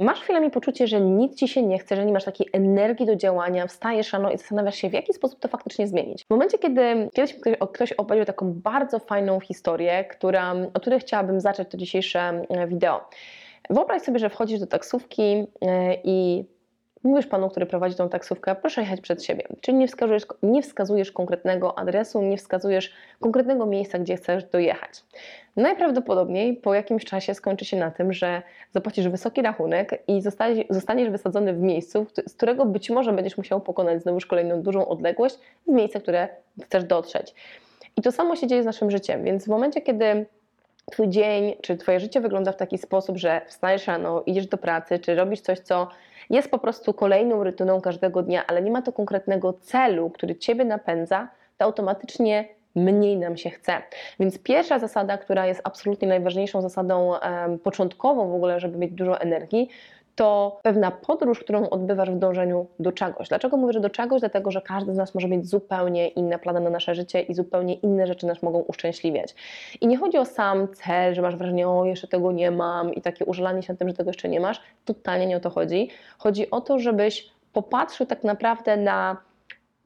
Masz chwilami poczucie, że nic ci się nie chce, że nie masz takiej energii do działania, wstajesz rano i zastanawiasz się, w jaki sposób to faktycznie zmienić. W momencie, kiedy kiedyś ktoś, ktoś opowiedział taką bardzo fajną historię, która, o której chciałabym zacząć to dzisiejsze e, wideo. Wyobraź sobie, że wchodzisz do taksówki e, i mówisz panu, który prowadzi tą taksówkę, proszę jechać przed siebie. Czyli nie wskazujesz, nie wskazujesz konkretnego adresu, nie wskazujesz konkretnego miejsca, gdzie chcesz dojechać. Najprawdopodobniej po jakimś czasie skończy się na tym, że zapłacisz wysoki rachunek i zostaniesz, wysadzony w miejscu, z którego być może będziesz musiał pokonać znowu kolejną dużą odległość w miejsce, które chcesz dotrzeć. I to samo się dzieje z naszym życiem, więc w momencie, kiedy Twój dzień, czy Twoje życie wygląda w taki sposób, że wstajesz rano, idziesz do pracy, czy robisz coś, co jest po prostu kolejną rytyną każdego dnia, ale nie ma to konkretnego celu, który Ciebie napędza, to automatycznie mniej nam się chce. Więc pierwsza zasada, która jest absolutnie najważniejszą zasadą um, początkową w ogóle, żeby mieć dużo energii, to pewna podróż, którą odbywasz w dążeniu do czegoś. Dlaczego mówię, że do czegoś? Dlatego, że każdy z nas może mieć zupełnie inne plany na nasze życie i zupełnie inne rzeczy nas mogą uszczęśliwiać. I nie chodzi o sam cel, że masz wrażenie, o jeszcze tego nie mam i takie użalanie się na tym, że tego jeszcze nie masz. Totalnie nie o to chodzi. Chodzi o to, żebyś popatrzył tak naprawdę na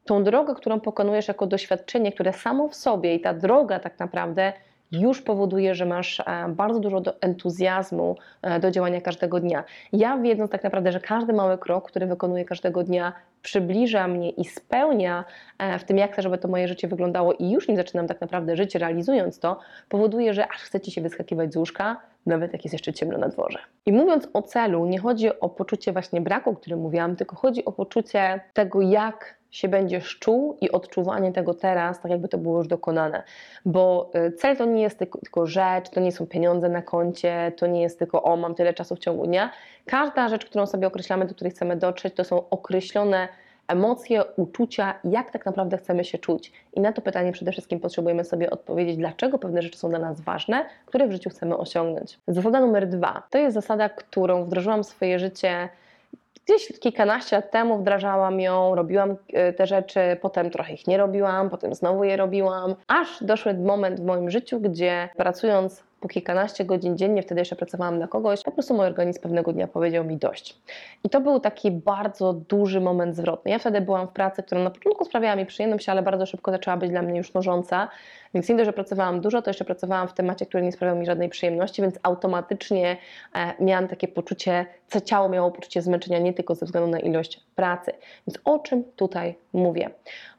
tą drogę, którą pokonujesz jako doświadczenie, które samo w sobie i ta droga tak naprawdę już powoduje, że masz e, bardzo dużo entuzjazmu e, do działania każdego dnia. Ja wiedząc tak naprawdę, że każdy mały krok, który wykonuję każdego dnia, przybliża mnie i spełnia e, w tym, jak chcę, żeby to moje życie wyglądało i już nim zaczynam tak naprawdę żyć, realizując to, powoduje, że aż chce Ci się wyskakiwać z łóżka, nawet jak jest jeszcze ciemno na dworze. I mówiąc o celu, nie chodzi o poczucie właśnie braku, o którym mówiłam, tylko chodzi o poczucie tego, jak się będziesz czuł i odczuwanie tego teraz, tak jakby to było już dokonane. Bo y, cel to nie jest tylko, tylko rzecz, to nie są pieniądze na koncie, to nie jest tylko o, mam tyle czasu w ciągu dnia. Każda rzecz, którą sobie określamy, do której chcemy dotrzeć, to są określone emocje, uczucia, jak tak naprawdę chcemy się czuć. I na to pytanie przede wszystkim potrzebujemy sobie odpowiedzieć, dlaczego pewne rzeczy są dla nas ważne, które w życiu chcemy osiągnąć. Zasada numer dwa to jest zasada, którą wdrożyłam w swoje życie Gdzieś kilkanaście lat temu wdrażałam ją, robiłam e, te rzeczy, potem trochę ich nie robiłam, potem znowu je robiłam, aż doszły moment w moim życiu, gdzie pracując po kilkanaście godzin dziennie, wtedy jeszcze pracowałam na kogoś, po prostu mój organizm pewnego dnia powiedział mi dość. I to był taki bardzo duży moment zwrotny. Ja wtedy byłam w pracy, która na początku sprawiała mi przyjemność, ale bardzo szybko zaczęła być dla mnie już nużąca. Więc nie dość, że pracowałam dużo, to jeszcze pracowałam w temacie, który nie sprawiał mi żadnej przyjemności, więc automatycznie e, miałam takie poczucie, co ciało miało poczucie zmęczenia nie tylko ze względu na ilość pracy. Więc o czym tutaj mówię?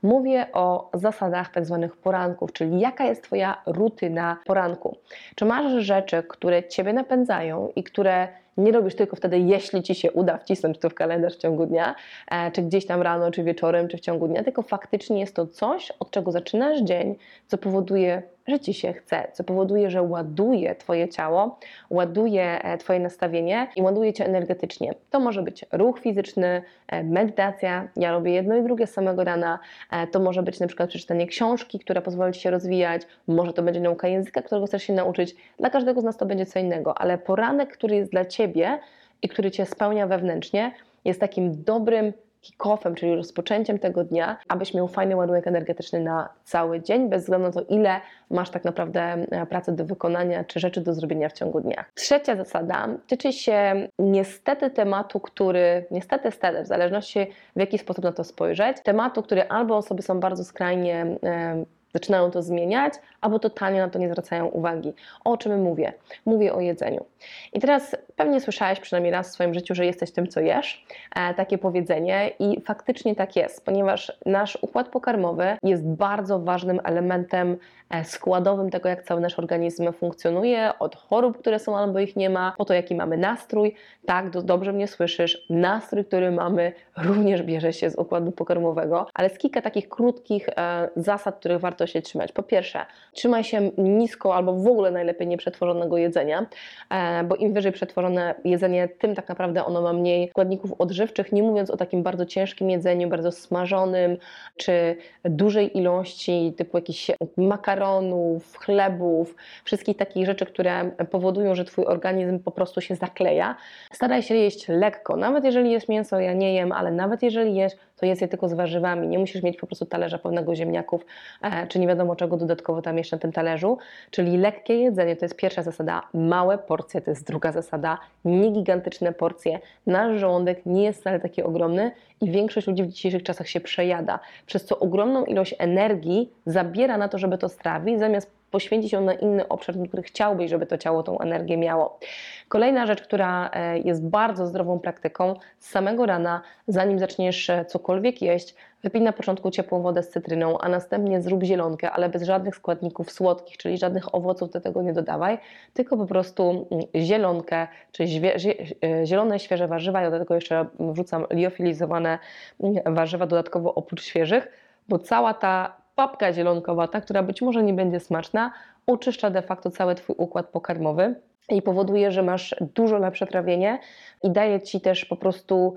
Mówię o zasadach tak zwanych poranków, czyli jaka jest Twoja rutyna poranku. Czy masz rzeczy, które Ciebie napędzają i które nie robisz tylko wtedy, jeśli ci się uda wcisnąć to w kalendarz w ciągu dnia, e, czy gdzieś tam rano, czy wieczorem, czy w ciągu dnia, tylko faktycznie jest to coś, od czego zaczynasz dzień, co powoduje że ci się chce, co powoduje, że ładuje Twoje ciało, ładuje e, Twoje nastawienie i ładuje Cię energetycznie. To może być ruch fizyczny, e, medytacja, ja robię jedno i drugie samego rana, e, to może być na przykład przeczytanie książki, która pozwoli Ci się rozwijać, może to będzie nauka języka, którego chcesz się nauczyć, dla każdego z nas to będzie co innego, ale poranek, który jest dla Ciebie i który Cię spełnia wewnętrznie, jest takim dobrym kick-offem, czyli rozpoczęciem tego dnia, abyś miał fajny ładunek energetyczny na cały dzień, bez względu na to, ile masz tak naprawdę e, pracy do wykonania czy rzeczy do zrobienia w ciągu dnia. Trzecia zasada tyczy się niestety tematu, który, niestety, stety, w zależności w jaki sposób na to spojrzeć, tematu, który albo osoby są bardzo skrajnie e, zaczynają to zmieniać, albo totalnie na to nie zwracają uwagi. O czym mówię? Mówię o jedzeniu. I teraz pewnie słyszałeś przynajmniej raz w swoim życiu, że jesteś tym, co jesz. E, takie powiedzenie i faktycznie tak jest, ponieważ nasz układ pokarmowy jest bardzo ważnym elementem e, składowym tego, jak cały nasz organizm funkcjonuje, od chorób, które są albo ich nie ma, po to, jaki mamy nastrój. Tak, do, dobrze mnie słyszysz, nastrój, który mamy, również bierze się z układu pokarmowego, ale z kilka takich krótkich e, zasad, których warto co się trzymać? Po pierwsze, trzymaj się nisko albo w ogóle najlepiej nieprzetworzonego jedzenia, e, bo im wyżej przetworzone jedzenie, tym tak naprawdę ono ma mniej składników odżywczych, nie mówiąc o takim bardzo ciężkim jedzeniu, bardzo smażonym, czy dużej ilości typu jakichś makaronów, chlebów, wszystkich takich rzeczy, które powodują, że Twój organizm po prostu się zakleja. Staraj się jeść lekko, nawet jeżeli jest mięso, ja nie jem, ale nawet jeżeli jesz, to jest je tylko z warzywami. Nie musisz mieć po prostu talerza pełnego ziemniaków, e, czy nie wiadomo czego dodatkowo tam jeszcze na tym talerzu. Czyli lekkie jedzenie to jest pierwsza zasada, małe porcje to jest druga zasada, nie gigantyczne porcje. Nasz żołądek nie jest wcale taki ogromny i większość ludzi w dzisiejszych czasach się przejada, przez co ogromną ilość energii zabiera na to, żeby to strawić, zamiast poświęcić ją na inny obszar, który chciałbyś, żeby to ciało tą energię miało. Kolejna rzecz, która e, jest bardzo zdrową praktyką, z samego rana, zanim zaczniesz e, cokolwiek jeść, wypij na początku ciepłą wodę z cytryną, a następnie zrób zielonkę, ale bez żadnych składników słodkich, czyli żadnych owoców do tego nie dodawaj, tylko po prostu mm, zielonkę, czyli e, zielone, świeże warzywa. Ja do tego jeszcze wrzucam liofilizowane mm, warzywa dodatkowo oprócz świeżych, bo cała ta papka zielonkowata, która być może nie będzie smaczna, oczyszcza de facto cały Twój układ pokarmowy i powoduje, że masz dużo lepsze trawienie i daje Ci też po prostu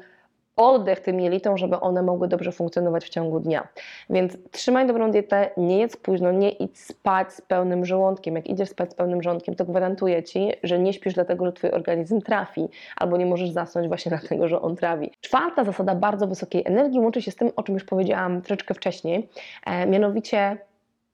oddech tym jelitom, żeby one mogły dobrze funkcjonować w ciągu dnia. Więc trzymaj dobrą dietę, nie jedz późno, nie idź spać z pełnym żołądkiem. Jak idziesz spać z pełnym żołądkiem, to gwarantuję Ci, że nie śpisz dlatego, że Twój organizm trafi, albo nie możesz zasnąć właśnie dlatego, że on trawi. Czwarta zasada bardzo wysokiej energii łączy się z tym, o czym już powiedziałam troszeczkę wcześniej, e, mianowicie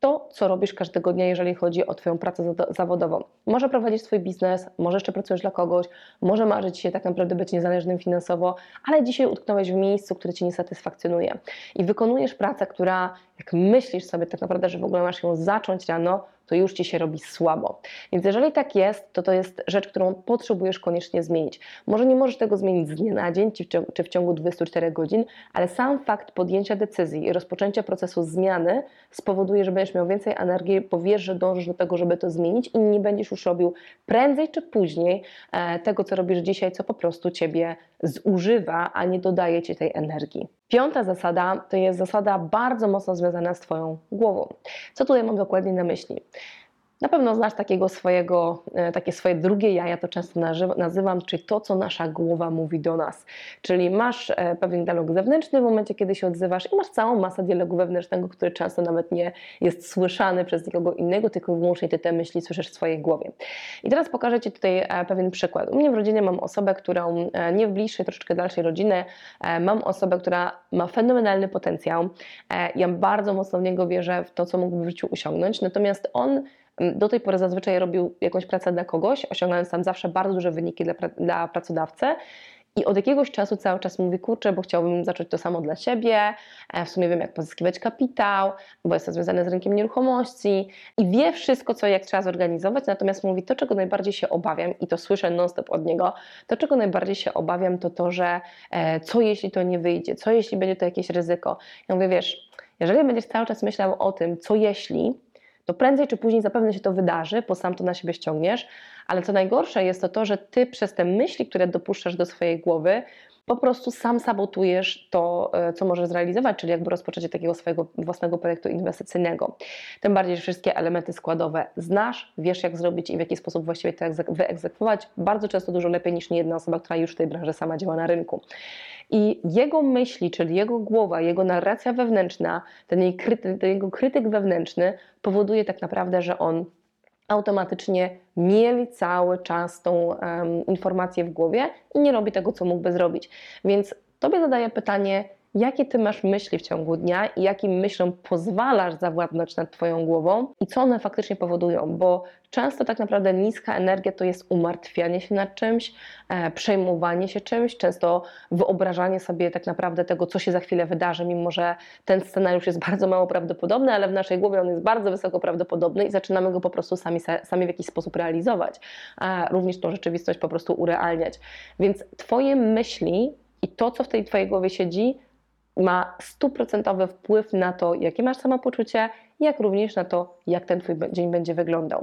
to, co robisz każdego dnia, jeżeli chodzi o Twoją pracę zawodową. Może prowadzić swój biznes, może jeszcze pracujesz dla kogoś, może marzyć się tak naprawdę być niezależnym finansowo, ale dzisiaj utknąłeś w miejscu, które Cię nie satysfakcjonuje i wykonujesz pracę, która, jak myślisz sobie tak naprawdę, że w ogóle masz ją zacząć rano, to już ci się robi słabo. Więc jeżeli tak jest, to to jest rzecz, którą potrzebujesz koniecznie zmienić. Może nie możesz tego zmienić z dnia na dzień czy w ciągu 24 godzin, ale sam fakt podjęcia decyzji i rozpoczęcia procesu zmiany spowoduje, że będziesz miał więcej energii, powiesz, że dążysz do tego, żeby to zmienić i nie będziesz już robił prędzej czy później e, tego, co robisz dzisiaj, co po prostu ciebie zużywa, a nie dodaje ci tej energii. Piąta zasada to jest zasada bardzo mocno związana z Twoją głową. Co tutaj mam dokładnie na myśli? Na pewno znasz takiego swojego, e, takie swoje drugie ja, ja to często nazywam, czyli to, co nasza głowa mówi do nas. Czyli masz e, pewien dialog zewnętrzny w momencie, kiedy się odzywasz i masz całą masę dialogu wewnętrznego, który często nawet nie jest słyszany przez nikogo innego, tylko wyłącznie ty te myśli słyszysz w swojej głowie. I teraz pokażę Ci tutaj e, pewien przykład. U mnie w rodzinie mam osobę, którą nie w bliższej, troszeczkę dalszej rodziny, mam osobę, która ma fenomenalny potencjał. Ja bardzo mocno w niego wierzę, w to, co mógłby w życiu osiągnąć, natomiast on do tej pory zazwyczaj robił jakąś pracę dla kogoś, osiągając tam zawsze bardzo duże wyniki dla, dla pracodawcy. I od jakiegoś czasu cały czas mówi, kurczę, bo chciałbym zacząć to samo dla siebie, e, w sumie wiem, jak pozyskiwać kapitał, bo jest to związane z rynkiem nieruchomości i wie wszystko, co jak trzeba zorganizować, natomiast mówi, to czego najbardziej się obawiam i to słyszę non-stop od niego, to czego najbardziej się obawiam, to to, że e, co jeśli to nie wyjdzie, co jeśli będzie to jakieś ryzyko. Ja mówię, wiesz, jeżeli będziesz cały czas myślał o tym, co jeśli, to prędzej czy później zapewne się to wydarzy, bo sam to na siebie ściągniesz, ale co najgorsze jest to to, że ty przez te myśli, które dopuszczasz do swojej głowy, po prostu sam sabotujesz to, e, co możesz zrealizować, czyli jakby rozpoczęcie takiego swojego własnego projektu inwestycyjnego. Tym bardziej, że wszystkie elementy składowe znasz, wiesz jak zrobić i w jaki sposób właściwie to wyegzekwować, bardzo często dużo lepiej niż nie jedna osoba, która już w tej branży sama działa na rynku. I jego myśli, czyli jego głowa, jego narracja wewnętrzna, ten, jej kryty, ten jego krytyk wewnętrzny powoduje tak naprawdę, że on automatycznie mieli cały czas tą um, informację w głowie i nie robi tego, co mógłby zrobić. Więc tobie zadaję pytanie, jakie ty masz myśli w ciągu dnia i jakim myślom pozwalasz zawładnąć nad twoją głową i co one faktycznie powodują, bo często tak naprawdę niska energia to jest umartwianie się nad czymś, e, przejmowanie się czymś, często wyobrażanie sobie tak naprawdę tego, co się za chwilę wydarzy, mimo że ten scenariusz jest bardzo mało prawdopodobny, ale w naszej głowie on jest bardzo wysoko prawdopodobny i zaczynamy go po prostu sami, sami w jakiś sposób realizować, a również tą rzeczywistość po prostu urealniać. Więc twoje myśli i to, co w tej twojej głowie siedzi, ma stuprocentowy wpływ na to, jakie masz samopoczucie, jak również na to, jak ten Twój dzień będzie wyglądał.